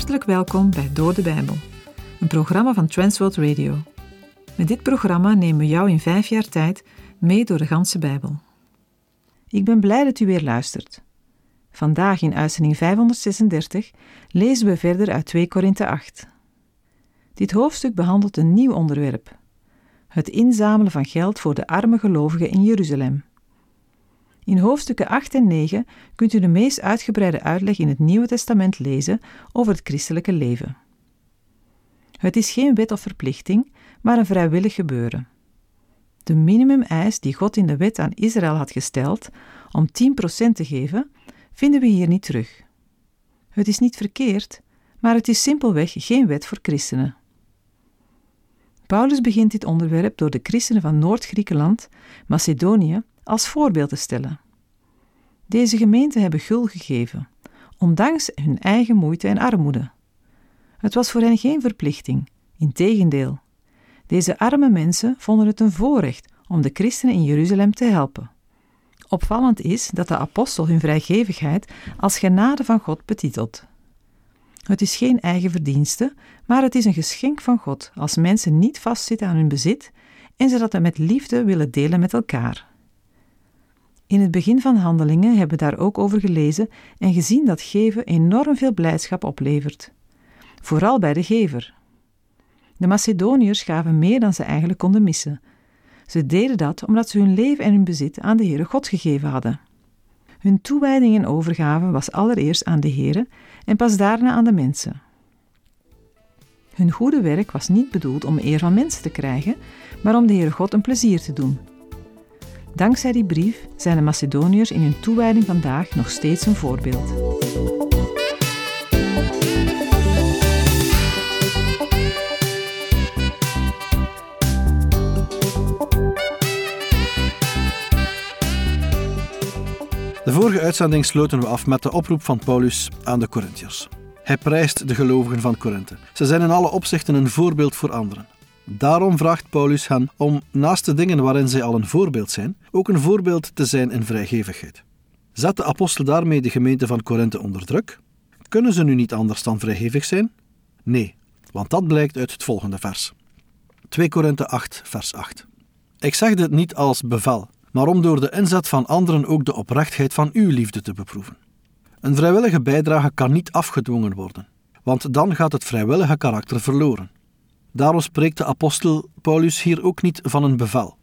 Hartelijk welkom bij Door de Bijbel, een programma van Transworld Radio. Met dit programma nemen we jou in vijf jaar tijd mee door de ganse Bijbel. Ik ben blij dat u weer luistert. Vandaag in uitzending 536 lezen we verder uit 2 Korinthe 8. Dit hoofdstuk behandelt een nieuw onderwerp: het inzamelen van geld voor de arme gelovigen in Jeruzalem. In hoofdstukken 8 en 9 kunt u de meest uitgebreide uitleg in het Nieuwe Testament lezen over het christelijke leven. Het is geen wet of verplichting, maar een vrijwillig gebeuren. De minimumeis die God in de wet aan Israël had gesteld om 10% te geven, vinden we hier niet terug. Het is niet verkeerd, maar het is simpelweg geen wet voor christenen. Paulus begint dit onderwerp door de christenen van Noord-Griekenland, Macedonië, als voorbeeld te stellen. Deze gemeenten hebben gul gegeven, ondanks hun eigen moeite en armoede. Het was voor hen geen verplichting, integendeel. Deze arme mensen vonden het een voorrecht om de christenen in Jeruzalem te helpen. Opvallend is dat de apostel hun vrijgevigheid als genade van God betitelt. Het is geen eigen verdienste, maar het is een geschenk van God als mensen niet vastzitten aan hun bezit en ze dat met liefde willen delen met elkaar. In het begin van handelingen hebben we daar ook over gelezen en gezien dat geven enorm veel blijdschap oplevert. Vooral bij de gever. De Macedoniërs gaven meer dan ze eigenlijk konden missen. Ze deden dat omdat ze hun leven en hun bezit aan de Heere God gegeven hadden. Hun toewijding en overgave was allereerst aan de Heere en pas daarna aan de mensen. Hun goede werk was niet bedoeld om eer van mensen te krijgen, maar om de Heere God een plezier te doen. Dankzij die brief zijn de Macedoniërs in hun toewijding vandaag nog steeds een voorbeeld. De vorige uitzending sloten we af met de oproep van Paulus aan de Corinthiërs. Hij prijst de gelovigen van Korinthe. Ze zijn in alle opzichten een voorbeeld voor anderen. Daarom vraagt Paulus hen om, naast de dingen waarin zij al een voorbeeld zijn, ook een voorbeeld te zijn in vrijgevigheid. Zet de apostel daarmee de gemeente van Korinthe onder druk? Kunnen ze nu niet anders dan vrijgevig zijn? Nee, want dat blijkt uit het volgende vers. 2 Korinthe 8, vers 8. Ik zeg dit niet als bevel, maar om door de inzet van anderen ook de oprechtheid van uw liefde te beproeven. Een vrijwillige bijdrage kan niet afgedwongen worden, want dan gaat het vrijwillige karakter verloren. Daarom spreekt de apostel Paulus hier ook niet van een bevel.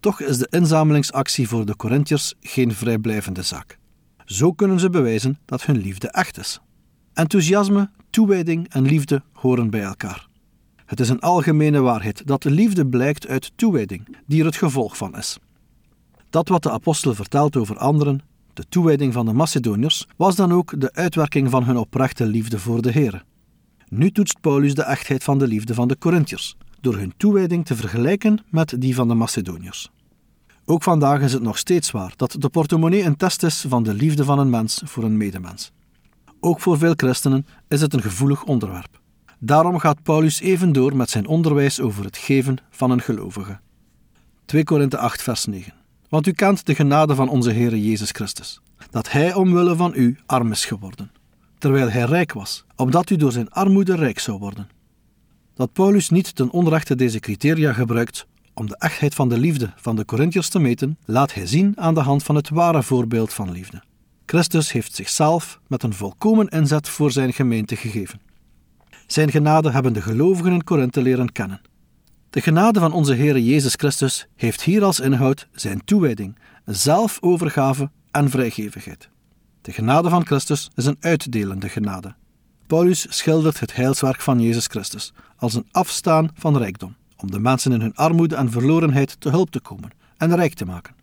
Toch is de inzamelingsactie voor de Corinthiërs geen vrijblijvende zaak. Zo kunnen ze bewijzen dat hun liefde echt is. Enthousiasme, toewijding en liefde horen bij elkaar. Het is een algemene waarheid dat de liefde blijkt uit toewijding, die er het gevolg van is. Dat wat de apostel vertelt over anderen, de toewijding van de Macedoniërs, was dan ook de uitwerking van hun oprechte liefde voor de Heer. Nu toetst Paulus de echtheid van de liefde van de Corinthiërs, door hun toewijding te vergelijken met die van de Macedoniërs. Ook vandaag is het nog steeds waar dat de portemonnee een test is van de liefde van een mens voor een medemens. Ook voor veel christenen is het een gevoelig onderwerp. Daarom gaat Paulus even door met zijn onderwijs over het geven van een gelovige. 2 Korinthe 8 vers 9 Want u kent de genade van onze Heer Jezus Christus, dat Hij omwille van u arm is geworden terwijl hij rijk was, opdat u door zijn armoede rijk zou worden. Dat Paulus niet ten onrechte deze criteria gebruikt om de echtheid van de liefde van de Corinthiërs te meten, laat hij zien aan de hand van het ware voorbeeld van liefde. Christus heeft zichzelf met een volkomen inzet voor zijn gemeente gegeven. Zijn genade hebben de gelovigen in Korinthe leren kennen. De genade van onze Heer Jezus Christus heeft hier als inhoud zijn toewijding, zelfovergave en vrijgevigheid. De genade van Christus is een uitdelende genade. Paulus schildert het heilswerk van Jezus Christus als een afstaan van rijkdom, om de mensen in hun armoede en verlorenheid te hulp te komen en rijk te maken.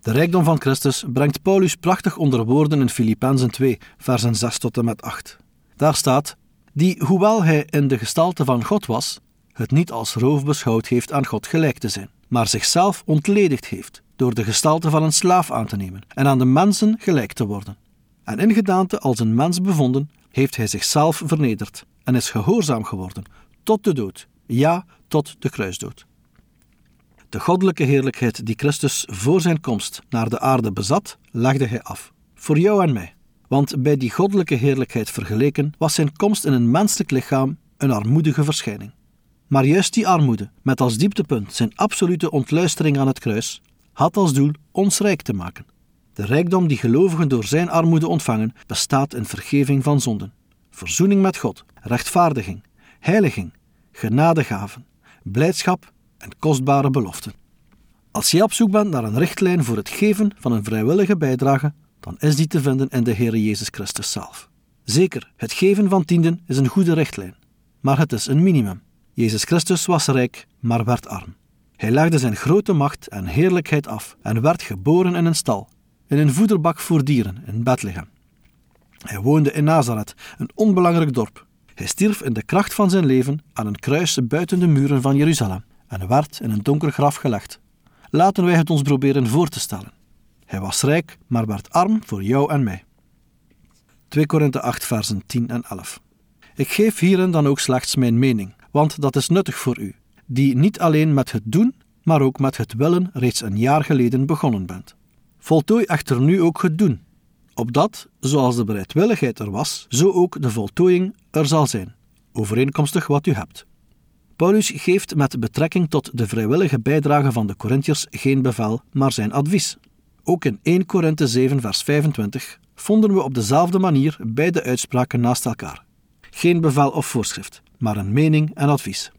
De rijkdom van Christus brengt Paulus prachtig onder woorden in Filippenzen 2, versen 6 tot en met 8. Daar staat: Die, hoewel hij in de gestalte van God was, het niet als roof beschouwd heeft aan God gelijk te zijn, maar zichzelf ontledigd heeft door de gestalte van een slaaf aan te nemen en aan de mensen gelijk te worden. En in gedaante als een mens bevonden, heeft hij zichzelf vernederd en is gehoorzaam geworden tot de dood, ja, tot de kruisdood. De goddelijke heerlijkheid die Christus voor zijn komst naar de aarde bezat, legde hij af. Voor jou en mij. want bij die goddelijke heerlijkheid vergeleken was zijn komst in een menselijk lichaam een armoedige verschijning. Maar juist die armoede, met als dieptepunt zijn absolute ontluistering aan het kruis, had als doel ons rijk te maken. De rijkdom die gelovigen door zijn armoede ontvangen, bestaat in vergeving van zonden, verzoening met God, rechtvaardiging, heiliging, genadegaven, blijdschap en kostbare beloften. Als je op zoek bent naar een richtlijn voor het geven van een vrijwillige bijdrage, dan is die te vinden in de Heer Jezus Christus zelf. Zeker, het geven van tienden is een goede richtlijn, maar het is een minimum. Jezus Christus was rijk, maar werd arm. Hij legde zijn grote macht en heerlijkheid af en werd geboren in een stal, in een voederbak voor dieren in Bethlehem. Hij woonde in Nazareth, een onbelangrijk dorp. Hij stierf in de kracht van zijn leven aan een kruis buiten de muren van Jeruzalem en werd in een donker graf gelegd. Laten wij het ons proberen voor te stellen. Hij was rijk, maar werd arm voor jou en mij. 2 Korinthe 8, versen 10 en 11. Ik geef hierin dan ook slechts mijn mening, want dat is nuttig voor u, die niet alleen met het doen, maar ook met het willen reeds een jaar geleden begonnen bent. Voltooi echter nu ook het doen, opdat, zoals de bereidwilligheid er was, zo ook de voltooiing er zal zijn, overeenkomstig wat u hebt. Paulus geeft met betrekking tot de vrijwillige bijdrage van de Corinthiërs geen bevel, maar zijn advies. Ook in 1 Korinthe 7, vers 25 vonden we op dezelfde manier beide uitspraken naast elkaar. Geen bevel of voorschrift, maar een mening en advies.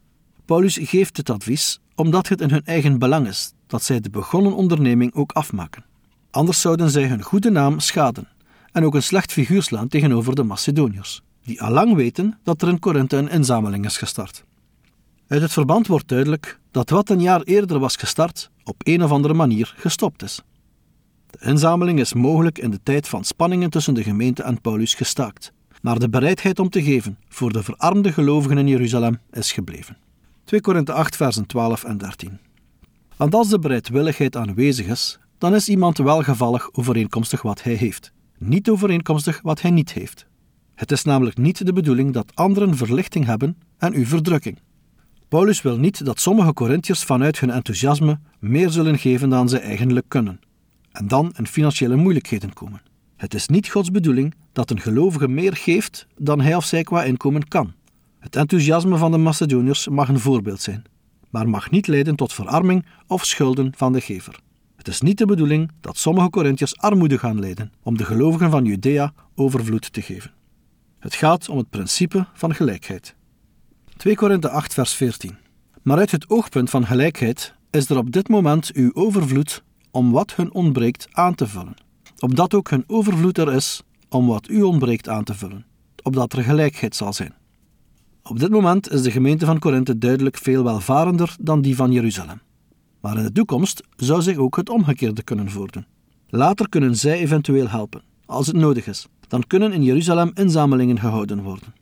Paulus geeft het advies omdat het in hun eigen belang is dat zij de begonnen onderneming ook afmaken. Anders zouden zij hun goede naam schaden en ook een slecht figuur slaan tegenover de Macedoniërs, die allang weten dat er in Korinthe een inzameling is gestart. Uit het verband wordt duidelijk dat wat een jaar eerder was gestart, op een of andere manier gestopt is. De inzameling is mogelijk in de tijd van spanningen tussen de gemeente en Paulus gestaakt, maar de bereidheid om te geven voor de verarmde gelovigen in Jeruzalem is gebleven. 2 Korinthe 8, versen 12 en 13. Want als de bereidwilligheid aanwezig is, dan is iemand welgevallig overeenkomstig wat hij heeft, niet overeenkomstig wat hij niet heeft. Het is namelijk niet de bedoeling dat anderen verlichting hebben en u verdrukking. Paulus wil niet dat sommige Corinthiërs vanuit hun enthousiasme meer zullen geven dan ze eigenlijk kunnen, en dan in financiële moeilijkheden komen. Het is niet Gods bedoeling dat een gelovige meer geeft dan hij of zij qua inkomen kan. Het enthousiasme van de Macedoniërs mag een voorbeeld zijn, maar mag niet leiden tot verarming of schulden van de gever. Het is niet de bedoeling dat sommige Corinthiërs armoede gaan lijden om de gelovigen van Judea overvloed te geven. Het gaat om het principe van gelijkheid. 2 Korinthe 8, vers 14. Maar uit het oogpunt van gelijkheid is er op dit moment uw overvloed om wat hun ontbreekt aan te vullen, opdat ook hun overvloed er is om wat u ontbreekt aan te vullen, opdat er gelijkheid zal zijn. Op dit moment is de gemeente van Korinthe duidelijk veel welvarender dan die van Jeruzalem. Maar in de toekomst zou zich ook het omgekeerde kunnen voordoen. Later kunnen zij eventueel helpen, als het nodig is. Dan kunnen in Jeruzalem inzamelingen gehouden worden.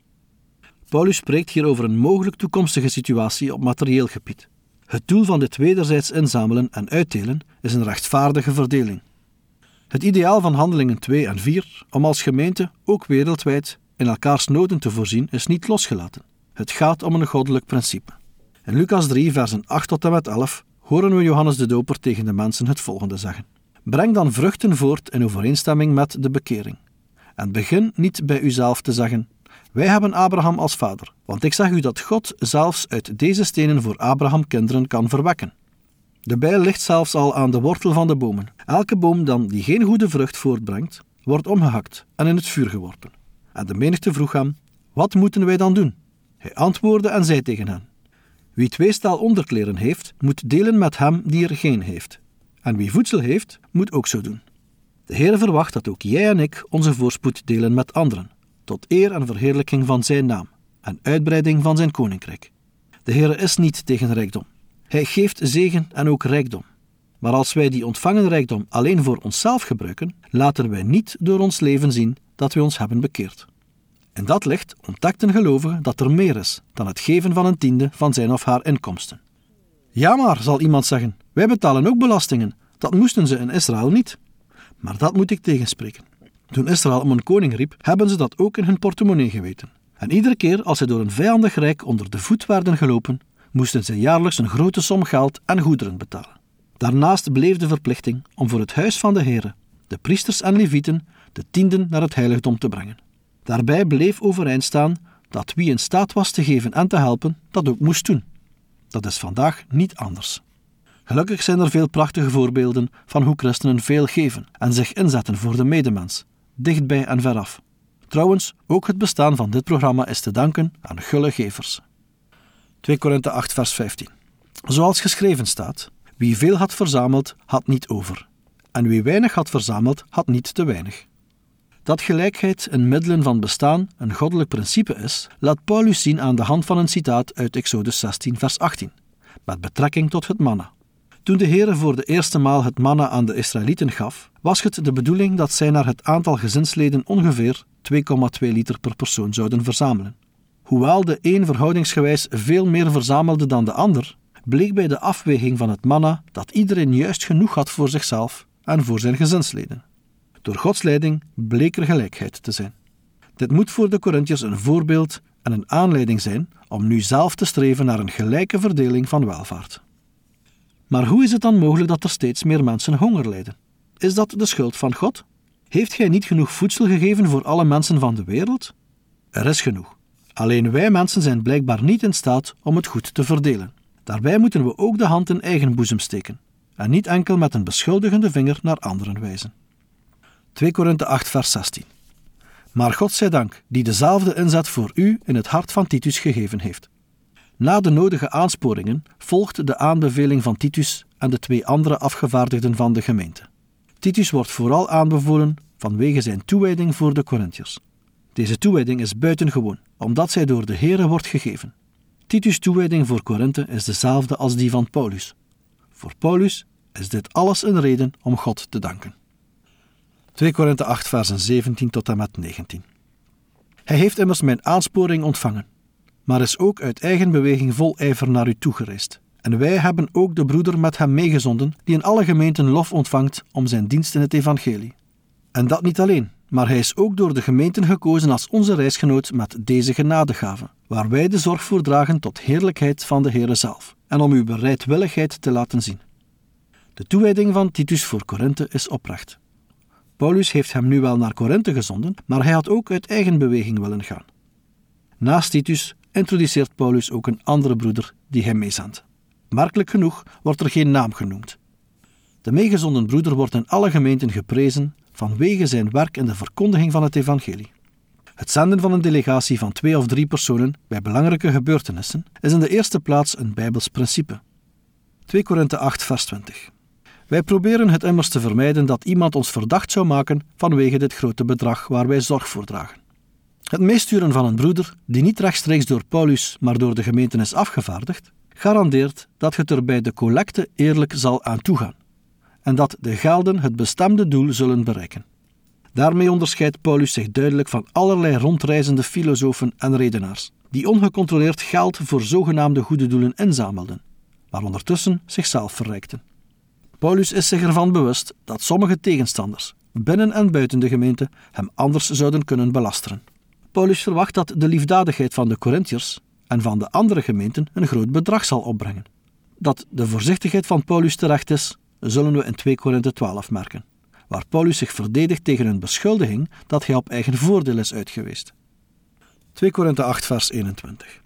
Paulus spreekt hier over een mogelijk toekomstige situatie op materieel gebied. Het doel van dit wederzijds inzamelen en uitdelen is een rechtvaardige verdeling. Het ideaal van handelingen 2 en 4 om als gemeente ook wereldwijd in elkaars noden te voorzien is niet losgelaten. Het gaat om een goddelijk principe. In Lucas 3, versen 8 tot en met 11 horen we Johannes de Doper tegen de mensen het volgende zeggen: Breng dan vruchten voort in overeenstemming met de bekering. En begin niet bij uzelf te zeggen: wij hebben Abraham als vader, want ik zeg u dat God zelfs uit deze stenen voor Abraham kinderen kan verwekken. De bijl ligt zelfs al aan de wortel van de bomen. Elke boom dan die geen goede vrucht voortbrengt, wordt omgehakt en in het vuur geworpen. En de menigte vroeg hem: Wat moeten wij dan doen? Hij antwoordde en zei tegen hen: Wie twee stel onderkleren heeft, moet delen met hem die er geen heeft. En wie voedsel heeft, moet ook zo doen. De Heer verwacht dat ook jij en ik onze voorspoed delen met anderen tot eer en verheerlijking van zijn naam en uitbreiding van zijn koninkrijk. De Heer is niet tegen rijkdom. Hij geeft zegen en ook rijkdom. Maar als wij die ontvangen rijkdom alleen voor onszelf gebruiken, laten wij niet door ons leven zien dat we ons hebben bekeerd. In dat licht ontdekt een gelovige dat er meer is dan het geven van een tiende van zijn of haar inkomsten. Ja, maar, zal iemand zeggen, wij betalen ook belastingen. Dat moesten ze in Israël niet. Maar dat moet ik tegenspreken. Toen Israël om een koning riep, hebben ze dat ook in hun portemonnee geweten. En iedere keer als ze door een vijandig rijk onder de voet werden gelopen, moesten ze jaarlijks een grote som geld en goederen betalen. Daarnaast bleef de verplichting om voor het huis van de Heere, de priesters en levieten, de tienden naar het heiligdom te brengen. Daarbij bleef overeind staan dat wie in staat was te geven en te helpen, dat ook moest doen. Dat is vandaag niet anders. Gelukkig zijn er veel prachtige voorbeelden van hoe christenen veel geven en zich inzetten voor de medemens, dichtbij en veraf. Trouwens, ook het bestaan van dit programma is te danken aan gulle gevers. 2 Korinthe 8 vers 15 Zoals geschreven staat, wie veel had verzameld, had niet over. En wie weinig had verzameld, had niet te weinig. Dat gelijkheid in middelen van bestaan een goddelijk principe is, laat Paulus zien aan de hand van een citaat uit Exodus 16, vers 18, met betrekking tot het manna. Toen de Heere voor de eerste maal het manna aan de Israëlieten gaf, was het de bedoeling dat zij naar het aantal gezinsleden ongeveer 2,2 liter per persoon zouden verzamelen. Hoewel de een verhoudingsgewijs veel meer verzamelde dan de ander, bleek bij de afweging van het manna dat iedereen juist genoeg had voor zichzelf en voor zijn gezinsleden. Door Gods leiding bleek er gelijkheid te zijn. Dit moet voor de Corinthiërs een voorbeeld en een aanleiding zijn om nu zelf te streven naar een gelijke verdeling van welvaart. Maar hoe is het dan mogelijk dat er steeds meer mensen honger lijden? Is dat de schuld van God? Heeft Gij niet genoeg voedsel gegeven voor alle mensen van de wereld? Er is genoeg. Alleen wij mensen zijn blijkbaar niet in staat om het goed te verdelen. Daarbij moeten we ook de hand in eigen boezem steken en niet enkel met een beschuldigende vinger naar anderen wijzen. 2 Korinthe 8 vers 16 Maar God zij dank, die dezelfde inzet voor u in het hart van Titus gegeven heeft. Na de nodige aansporingen volgt de aanbeveling van Titus en de twee andere afgevaardigden van de gemeente. Titus wordt vooral aanbevolen vanwege zijn toewijding voor de Corinthiërs. Deze toewijding is buitengewoon, omdat zij door de Here wordt gegeven. Titus' toewijding voor Korinthe is dezelfde als die van Paulus. Voor Paulus is dit alles een reden om God te danken. 2 Korinthe 8, versen 17 tot en met 19. Hij heeft immers mijn aansporing ontvangen, maar is ook uit eigen beweging vol ijver naar u toegereisd. En wij hebben ook de broeder met hem meegezonden, die in alle gemeenten lof ontvangt om zijn dienst in het evangelie. En dat niet alleen, maar hij is ook door de gemeenten gekozen als onze reisgenoot met deze genadegave, waar wij de zorg voor dragen tot heerlijkheid van de Heere zelf, en om uw bereidwilligheid te laten zien. De toewijding van Titus voor Korinthe is oprecht. Paulus heeft hem nu wel naar Korinthe gezonden, maar hij had ook uit eigen beweging willen gaan. Naast Titus introduceert Paulus ook een andere broeder die hij meezendt. Merkelijk genoeg wordt er geen naam genoemd. De meegezonden broeder wordt in alle gemeenten geprezen vanwege zijn werk in de verkondiging van het evangelie. Het zenden van een delegatie van twee of drie personen bij belangrijke gebeurtenissen is in de eerste plaats een Bijbels principe. 2 Korinthe 8 vers 20 Wij proberen het immers te vermijden dat iemand ons verdacht zou maken vanwege dit grote bedrag waar wij zorg voor dragen. Het meesturen van een broeder, die niet rechtstreeks door Paulus, maar door de gemeente is afgevaardigd, garandeert dat het er bij de collecte eerlijk zal aan toegaan en dat de gelden het bestemde doel zullen bereiken. Daarmee onderscheidt Paulus zich duidelijk van allerlei rondreizende filosofen en redenaars, die ongecontroleerd geld voor zogenaamde goede doelen inzamelden, maar ondertussen zichzelf verrijkten. Paulus is zich ervan bewust dat sommige tegenstanders, binnen en buiten de gemeente, hem anders zouden kunnen belasteren. Paulus verwacht dat de liefdadigheid van de Corinthiërs en van de andere gemeenten een groot bedrag zal opbrengen. Dat de voorzichtigheid van Paulus terecht is, zullen we in 2 Korinthe 12 merken, waar Paulus zich verdedigt tegen een beschuldiging dat hij op eigen voordeel is uitgeweest. 2 Korinthe 8 vers 21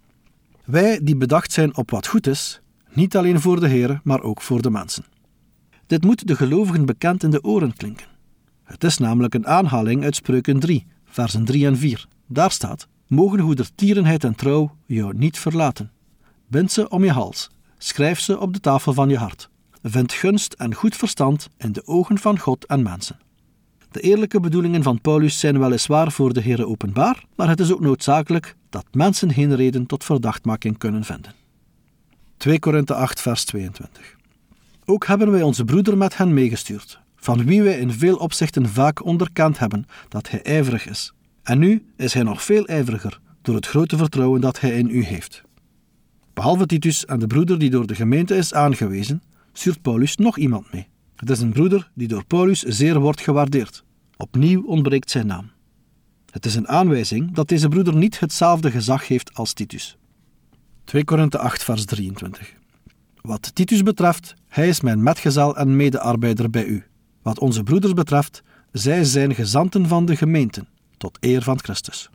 Wij die bedacht zijn op wat goed is, niet alleen voor de Heer, maar ook voor de mensen. Dit moet de gelovigen bekend in de oren klinken. Het is namelijk een aanhaling uit Spreuken 3, versen 3 en 4. Daar staat: Mogen goedertierenheid en trouw jou niet verlaten. Bind ze om je hals, schrijf ze op de tafel van je hart. Vind gunst en goed verstand in de ogen van God en mensen. De eerlijke bedoelingen van Paulus zijn weliswaar voor de Heere openbaar, maar het is ook noodzakelijk dat mensen geen reden tot verdachtmaking kunnen vinden. 2 Korinthe 8 vers 22 Ook hebben wij onze broeder met hen meegestuurd, van wie wij in veel opzichten vaak onderkend hebben dat hij ijverig is. En nu is hij nog veel ijveriger door het grote vertrouwen dat hij in u heeft. Behalve Titus en de broeder die door de gemeente is aangewezen, stuurt Paulus nog iemand mee. Het is een broeder die door Paulus zeer wordt gewaardeerd. Opnieuw ontbreekt zijn naam. Het is een aanwijzing dat deze broeder niet hetzelfde gezag heeft als Titus. 2 Korinthe 8, vers 23. Wat Titus betreft, hij is mijn metgezel en medearbeider bij u. Wat onze broeders betreft, zij zijn gezanten van de gemeenten, tot eer van Christus.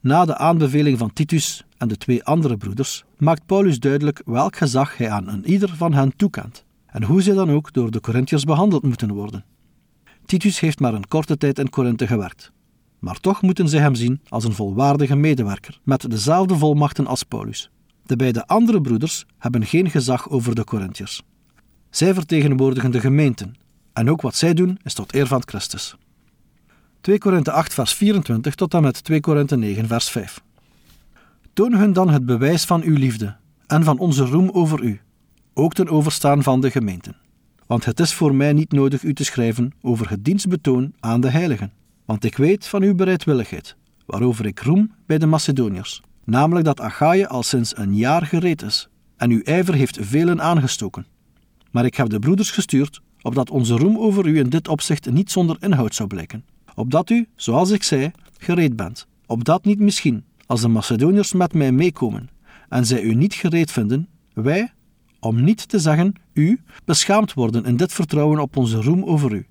Na de aanbeveling van Titus en de twee andere broeders maakt Paulus duidelijk welk gezag hij aan een ieder van hen toekent en hoe zij dan ook door de Corinthiërs behandeld moeten worden. Titus heeft maar een korte tijd in Korinthe gewerkt, maar toch moeten zij hem zien als een volwaardige medewerker met dezelfde volmachten als Paulus. De beide andere broeders hebben geen gezag over de Corinthiërs. Zij vertegenwoordigen de gemeenten en ook wat zij doen is tot eer van Christus. 2 Korinthe 8 vers 24 tot en met 2 Korinthe 9 vers 5. Toon hun dan het bewijs van uw liefde en van onze roem over u, ook ten overstaan van de gemeenten. Want het is voor mij niet nodig u te schrijven over het dienstbetoon aan de heiligen, want ik weet van uw bereidwilligheid, waarover ik roem bij de Macedoniërs, namelijk dat Achaïe al sinds een jaar gereed is, en uw ijver heeft velen aangestoken. Maar ik heb de broeders gestuurd, opdat onze roem over u in dit opzicht niet zonder inhoud zou blijken, opdat u, zoals ik zei, gereed bent, opdat niet misschien, als de Macedoniërs met mij meekomen en zij u niet gereed vinden, wij, om niet te zeggen u, beschaamd worden in dit vertrouwen op onze roem over u.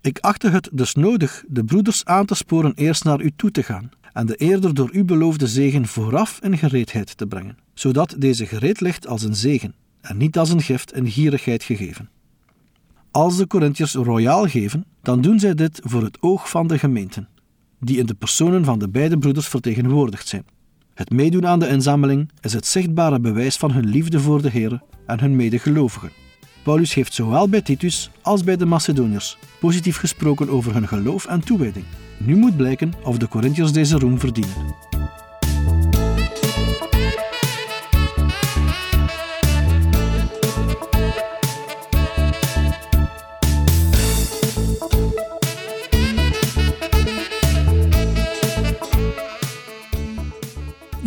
Ik achtte het dus nodig de broeders aan te sporen eerst naar u toe te gaan en de eerder door u beloofde zegen vooraf in gereedheid te brengen, zodat deze gereed ligt als een zegen en niet als een gift in gierigheid gegeven. Als de Corinthiërs royaal geven, dan doen zij dit voor het oog van de gemeenten, die in de personen van de beide broeders vertegenwoordigd zijn. Het meedoen aan de inzameling is het zichtbare bewijs van hun liefde voor de Heer en hun medegelovigen. Paulus heeft zowel bij Titus als bij de Macedoniërs positief gesproken over hun geloof en toewijding. Nu moet blijken of de Corinthiërs deze roem verdienen.